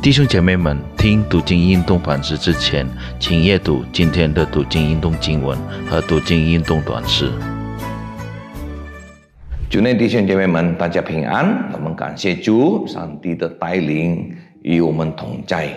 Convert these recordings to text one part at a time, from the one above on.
弟兄姐妹们，听读经运动反思之前，请阅读今天的读经运动经文和读经运动短诗。主内弟兄姐妹们，大家平安。我们感谢主，上帝的带领与我们同在。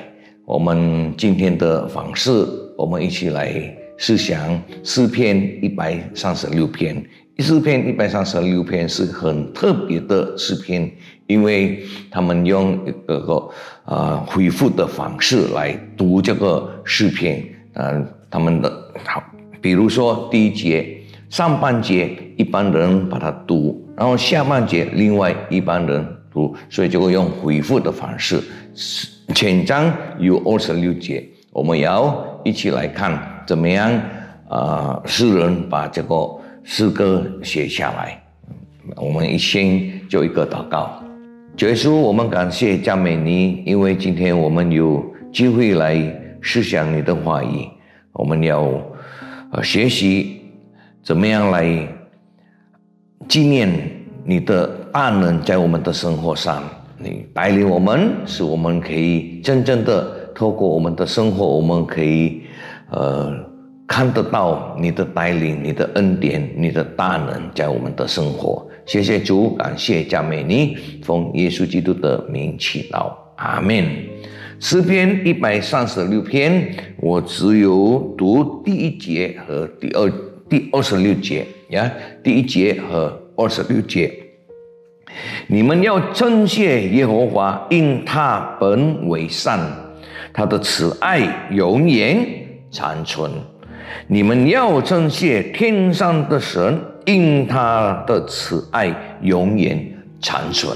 我们今天的访视，我们一起来思想诗篇一百三十六篇。诗篇一百三十六篇是很特别的诗篇，因为他们用一个个呃回复的方式来读这个诗篇。嗯，他们的好，比如说第一节上半节一般人把它读，然后下半节另外一般人读，所以就会用回复的方式。全章有二十六节，我们要一起来看怎么样啊？诗人把这个。诗歌写下来，我们一心就一个祷告。结束，我们感谢佳美妮，因为今天我们有机会来思想你的话语，我们要呃学习怎么样来纪念你的大能在我们的生活上，你带领我们，使我们可以真正的透过我们的生活，我们可以呃。看得到你的带领，你的恩典，你的大能在我们的生活。谢谢主，感谢加美尼，奉耶稣基督的名祈祷，阿门。诗篇一百三十六篇，我只有读第一节和第二第二十六节呀，第一节和二十六节。你们要称谢耶和华，因他本为善，他的慈爱永远长存。你们要称谢天上的神，因他的慈爱永远长存。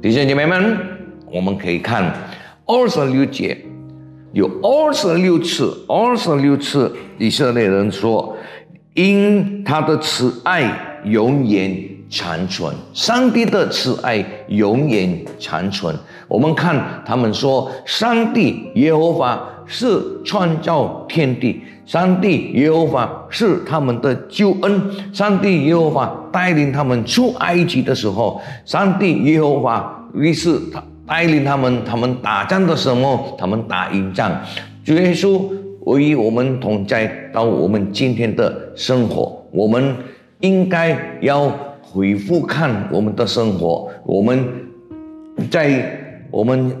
弟兄姐妹们，我们可以看二十六节，有二十六次，二十六次以色列人说，因他的慈爱永远长存。上帝的慈爱永远长存。我们看他们说，上帝耶和华是创造天地。上帝耶和华是他们的救恩。上帝耶和华带领他们出埃及的时候，上帝耶和华于是他带领他们，他们打仗的时候，他们打赢仗。主耶稣与我们同在到我们今天的生活，我们应该要回复看我们的生活。我们在我们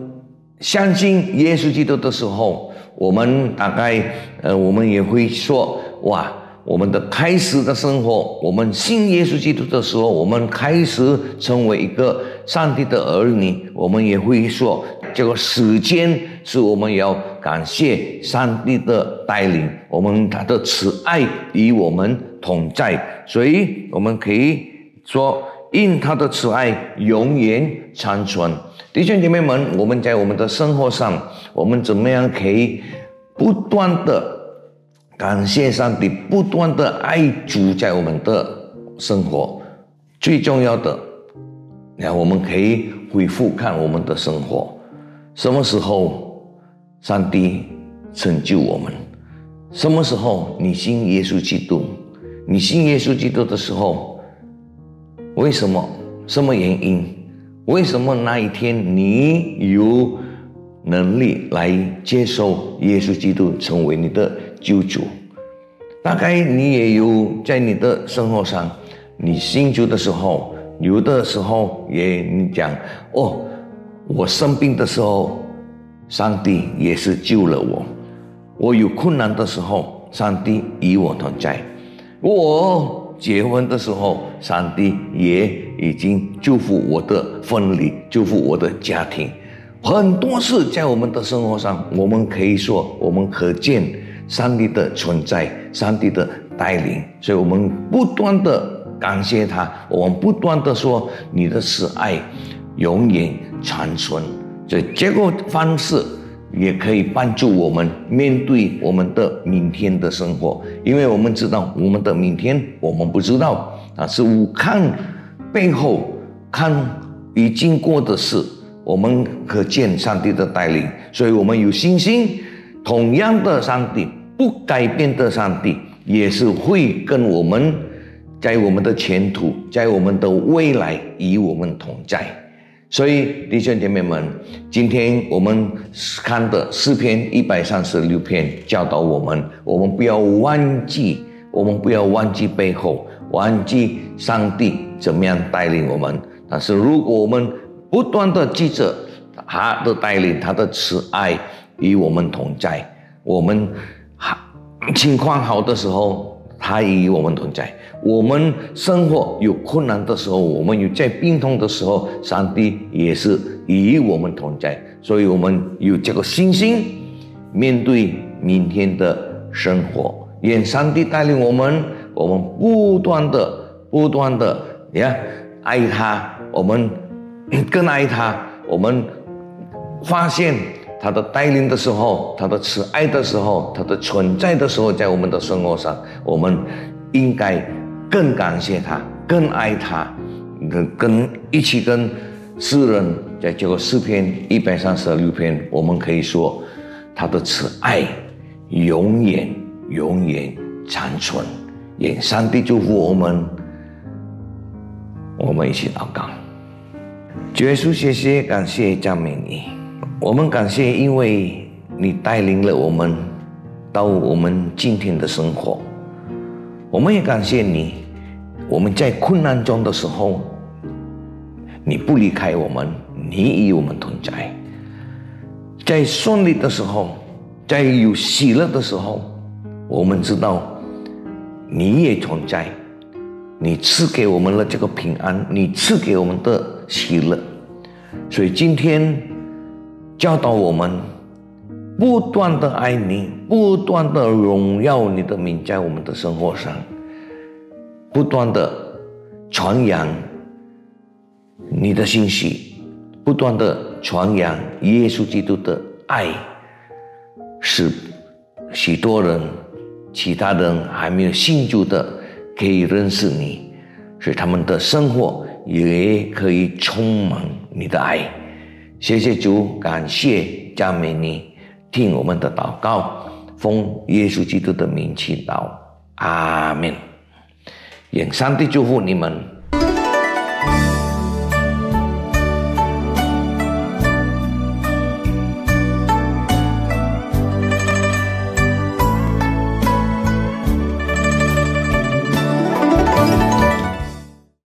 相信耶稣基督的时候。我们大概，呃，我们也会说，哇，我们的开始的生活，我们信耶稣基督的时候，我们开始成为一个上帝的儿女，我们也会说，这个时间是我们要感谢上帝的带领，我们他的慈爱与我们同在，所以我们可以说，因他的慈爱永远长存。弟兄姐妹们，我们在我们的生活上，我们怎么样可以不断的感谢上帝，不断的爱主在我们的生活？最重要的，那我们可以回复看我们的生活，什么时候上帝成就我们？什么时候你信耶稣基督？你信耶稣基督的时候，为什么？什么原因？为什么那一天你有能力来接受耶稣基督成为你的救主？大概你也有在你的生活上，你信主的时候，有的时候也你讲哦，我生病的时候，上帝也是救了我；我有困难的时候，上帝与我同在；我。结婚的时候，上帝也已经祝福我的婚礼，祝福我的家庭。很多事在我们的生活上，我们可以说，我们可见上帝的存在，上帝的带领。所以，我们不断的感谢他，我们不断的说，你的慈爱永远长存。所以，这个方式。也可以帮助我们面对我们的明天的生活，因为我们知道我们的明天我们不知道啊，是看背后看已经过的事，我们可见上帝的带领，所以我们有信心。同样的，上帝不改变的上帝，也是会跟我们在我们的前途，在我们的未来与我们同在。所以弟兄姐妹们，今天我们看的诗篇一百三十六篇教导我们，我们不要忘记，我们不要忘记背后，忘记上帝怎么样带领我们。但是如果我们不断的记着他的带领，他的慈爱与我们同在，我们好情况好的时候。他与我们同在。我们生活有困难的时候，我们有在病痛的时候，上帝也是与我们同在。所以，我们有这个信心面对明天的生活。愿上帝带领我们，我们不断的、不断的，你看，爱他，我们更爱他。我们发现。他的带领的时候，他的慈爱的时候，他的存在的时候，在我们的生活上，我们应该更感谢他，更爱他，跟跟一起跟诗人在这个诗篇一百三十六篇，我们可以说他的慈爱永远永远长存。愿上帝祝福我们，我们一起祷告。结束，谢谢，感谢赞美你。我们感谢，因为你带领了我们到我们今天的生活。我们也感谢你，我们在困难中的时候，你不离开我们，你与我们同在。在顺利的时候，在有喜乐的时候，我们知道你也存在，你赐给我们了这个平安，你赐给我们的喜乐。所以今天。教导我们不断的爱你，不断的荣耀你的名，在我们的生活上，不断的传扬你的信息，不断的传扬耶稣基督的爱，使许多人、其他人还没有信主的可以认识你，使他们的生活也可以充满你的爱。谢谢主，感谢赞美你，听我们的祷告，奉耶稣基督的名祈祷，阿门。愿上帝祝福你们。